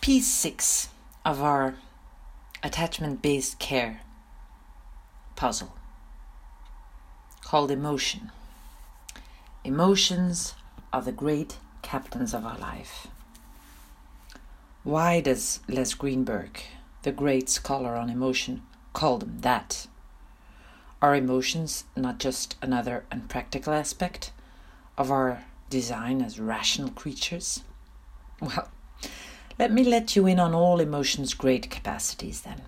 Piece 6 of our attachment based care puzzle called emotion. Emotions are the great captains of our life. Why does Les Greenberg, the great scholar on emotion, call them that? Are emotions not just another unpractical aspect of our design as rational creatures? Well, let me let you in on all emotion's great capacities then.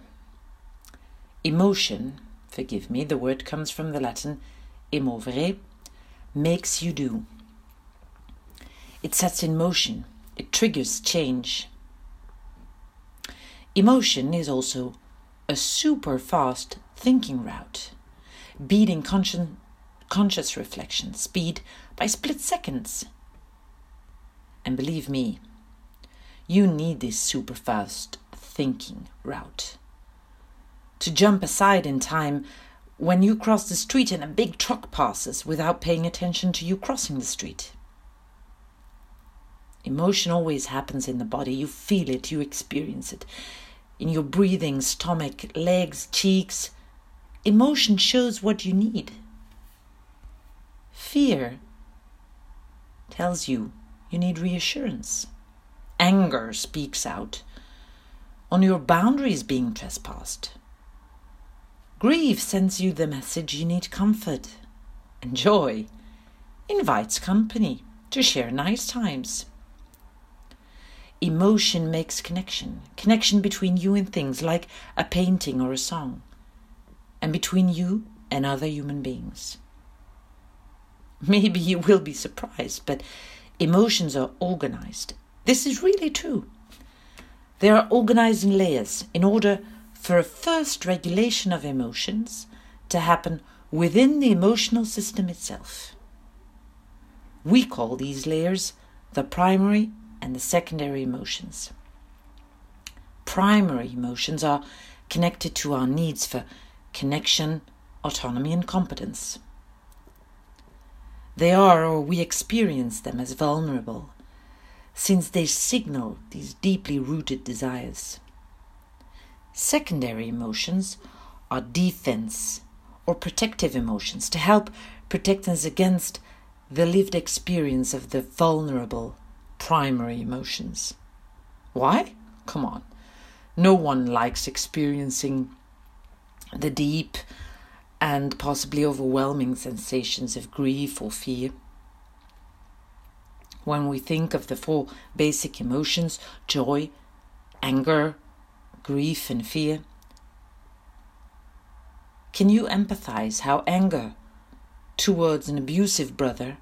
Emotion, forgive me, the word comes from the Latin emovere, makes you do. It sets in motion, it triggers change. Emotion is also a super fast thinking route, beating conscious, conscious reflection speed by split seconds. And believe me, you need this super fast thinking route. To jump aside in time when you cross the street and a big truck passes without paying attention to you crossing the street. Emotion always happens in the body. You feel it, you experience it. In your breathing, stomach, legs, cheeks. Emotion shows what you need. Fear tells you you need reassurance anger speaks out, on your boundaries being trespassed. Grief sends you the message you need comfort, and joy invites company to share nice times. Emotion makes connection, connection between you and things like a painting or a song, and between you and other human beings. Maybe you will be surprised, but emotions are organized this is really true. They are organized in layers in order for a first regulation of emotions to happen within the emotional system itself. We call these layers the primary and the secondary emotions. Primary emotions are connected to our needs for connection, autonomy, and competence. They are, or we experience them as vulnerable, since they signal these deeply rooted desires. Secondary emotions are defense or protective emotions to help protect us against the lived experience of the vulnerable primary emotions. Why? Come on. No one likes experiencing the deep and possibly overwhelming sensations of grief or fear when we think of the four basic emotions joy, anger, grief, and fear? Can you empathize how anger towards an abusive brother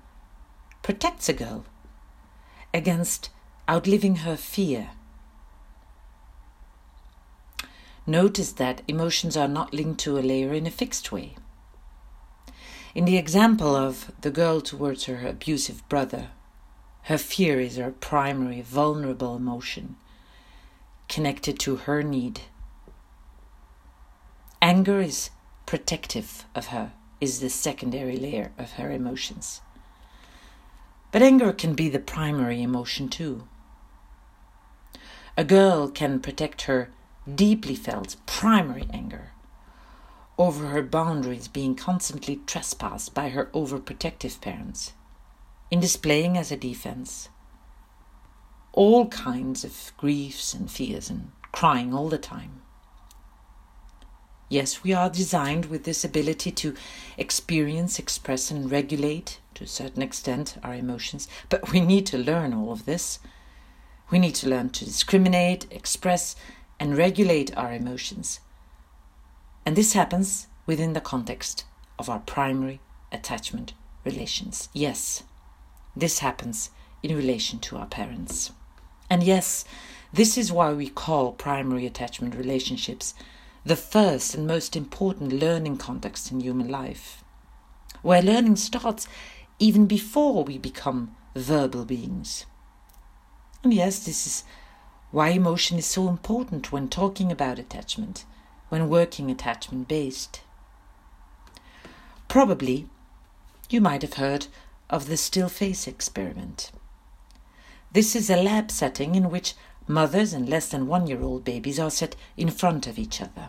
protects a girl against outliving her fear? Notice that emotions are not linked to a layer in a fixed way. In the example of the girl towards her abusive brother, her fear is her primary vulnerable emotion, connected to her need. Anger is protective of her, is the secondary layer of her emotions. But anger can be the primary emotion too. A girl can protect her deeply felt primary anger over her boundaries being constantly trespassed by her overprotective parents in displaying as a defense all kinds of griefs and fears and crying all the time. Yes, we are designed with this ability to experience, express, and regulate to a certain extent our emotions, but we need to learn all of this. We need to learn to discriminate, express, and regulate our emotions. And this happens within the context of our primary attachment relations. Yes, this happens in relation to our parents. And yes, this is why we call primary attachment relationships the first and most important learning context in human life, where learning starts even before we become verbal beings. And yes, this is why emotion is so important when talking about attachment, when working attachment based. Probably you might have heard of the still face experiment. This is a lab setting in which mothers and less than one year old babies are set in front of each other.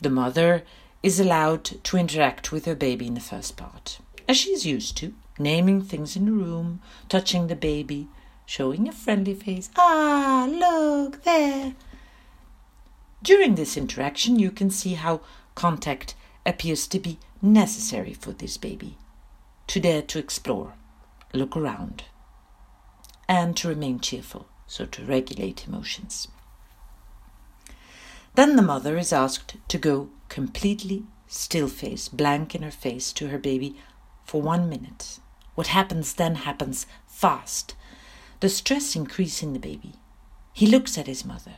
The mother is allowed to interact with her baby in the first part, as she is used to, naming things in the room, touching the baby, showing a friendly face. Ah, look there. During this interaction, you can see how contact appears to be necessary for this baby to dare to explore, look around, and to remain cheerful, so to regulate emotions. Then the mother is asked to go completely still face, blank in her face, to her baby for one minute. What happens then happens fast. The stress increases in the baby. He looks at his mother,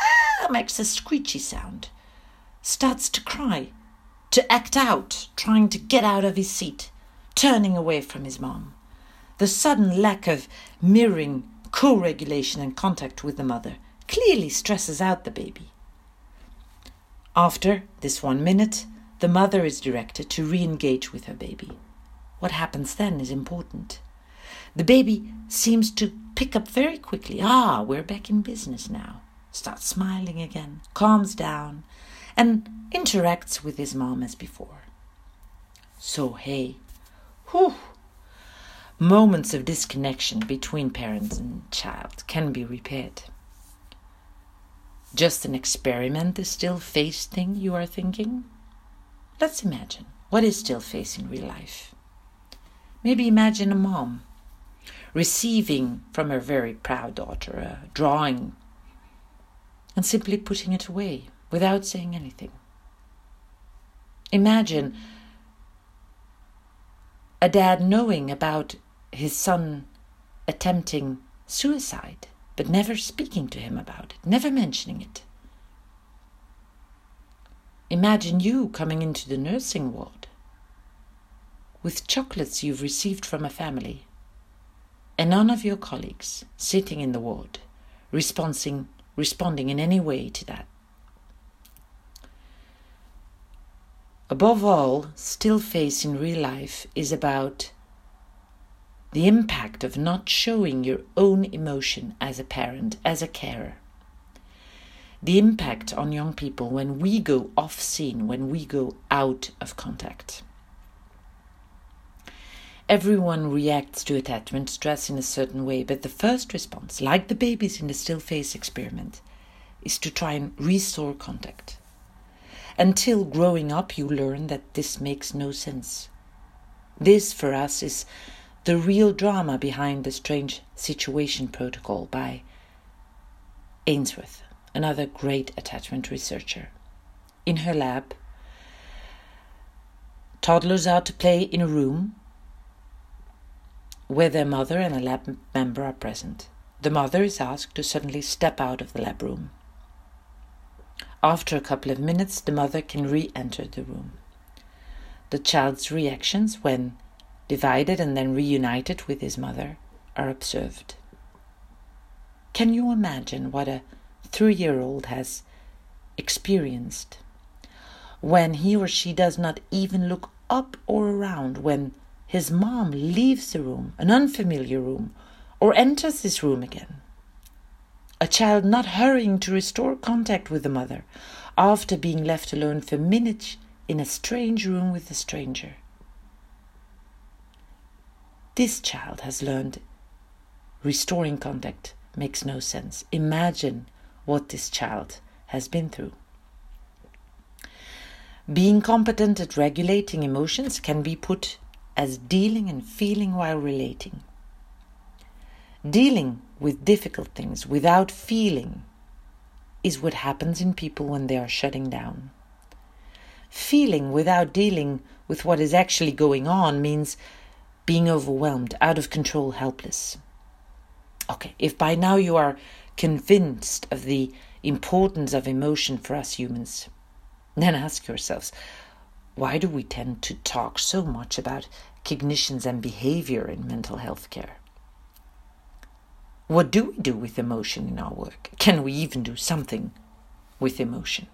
ah, makes a screechy sound, starts to cry, to act out, trying to get out of his seat, turning away from his mom. The sudden lack of mirroring, co regulation, and contact with the mother clearly stresses out the baby. After this one minute, the mother is directed to re engage with her baby. What happens then is important. The baby seems to pick up very quickly. Ah, we're back in business now. Starts smiling again, calms down, and interacts with his mom as before. So, hey, whew, moments of disconnection between parents and child can be repaired. Just an experiment, the still face thing you are thinking? Let's imagine what is still face in real life. Maybe imagine a mom receiving from her very proud daughter a drawing and simply putting it away without saying anything. Imagine a dad knowing about his son attempting suicide, but never speaking to him about it, never mentioning it. Imagine you coming into the nursing ward with chocolates you've received from a family, and none of your colleagues sitting in the ward responding, responding in any way to that. Above all, still face in real life is about the impact of not showing your own emotion as a parent, as a carer. The impact on young people when we go off scene, when we go out of contact. Everyone reacts to attachment stress in a certain way, but the first response, like the babies in the still face experiment, is to try and restore contact. Until growing up, you learn that this makes no sense. This, for us, is the real drama behind the strange situation protocol by Ainsworth, another great attachment researcher. In her lab, toddlers are to play in a room where their mother and a lab member are present. The mother is asked to suddenly step out of the lab room. After a couple of minutes, the mother can re enter the room. The child's reactions when divided and then reunited with his mother are observed. Can you imagine what a three year old has experienced when he or she does not even look up or around when his mom leaves the room, an unfamiliar room, or enters this room again? A child not hurrying to restore contact with the mother after being left alone for minutes in a strange room with a stranger. This child has learned restoring contact makes no sense. Imagine what this child has been through. Being competent at regulating emotions can be put as dealing and feeling while relating. Dealing with difficult things without feeling is what happens in people when they are shutting down. Feeling without dealing with what is actually going on means being overwhelmed, out of control, helpless. Okay, if by now you are convinced of the importance of emotion for us humans, then ask yourselves why do we tend to talk so much about cognitions and behavior in mental health care? What do we do with emotion in our work? Can we even do something with emotion?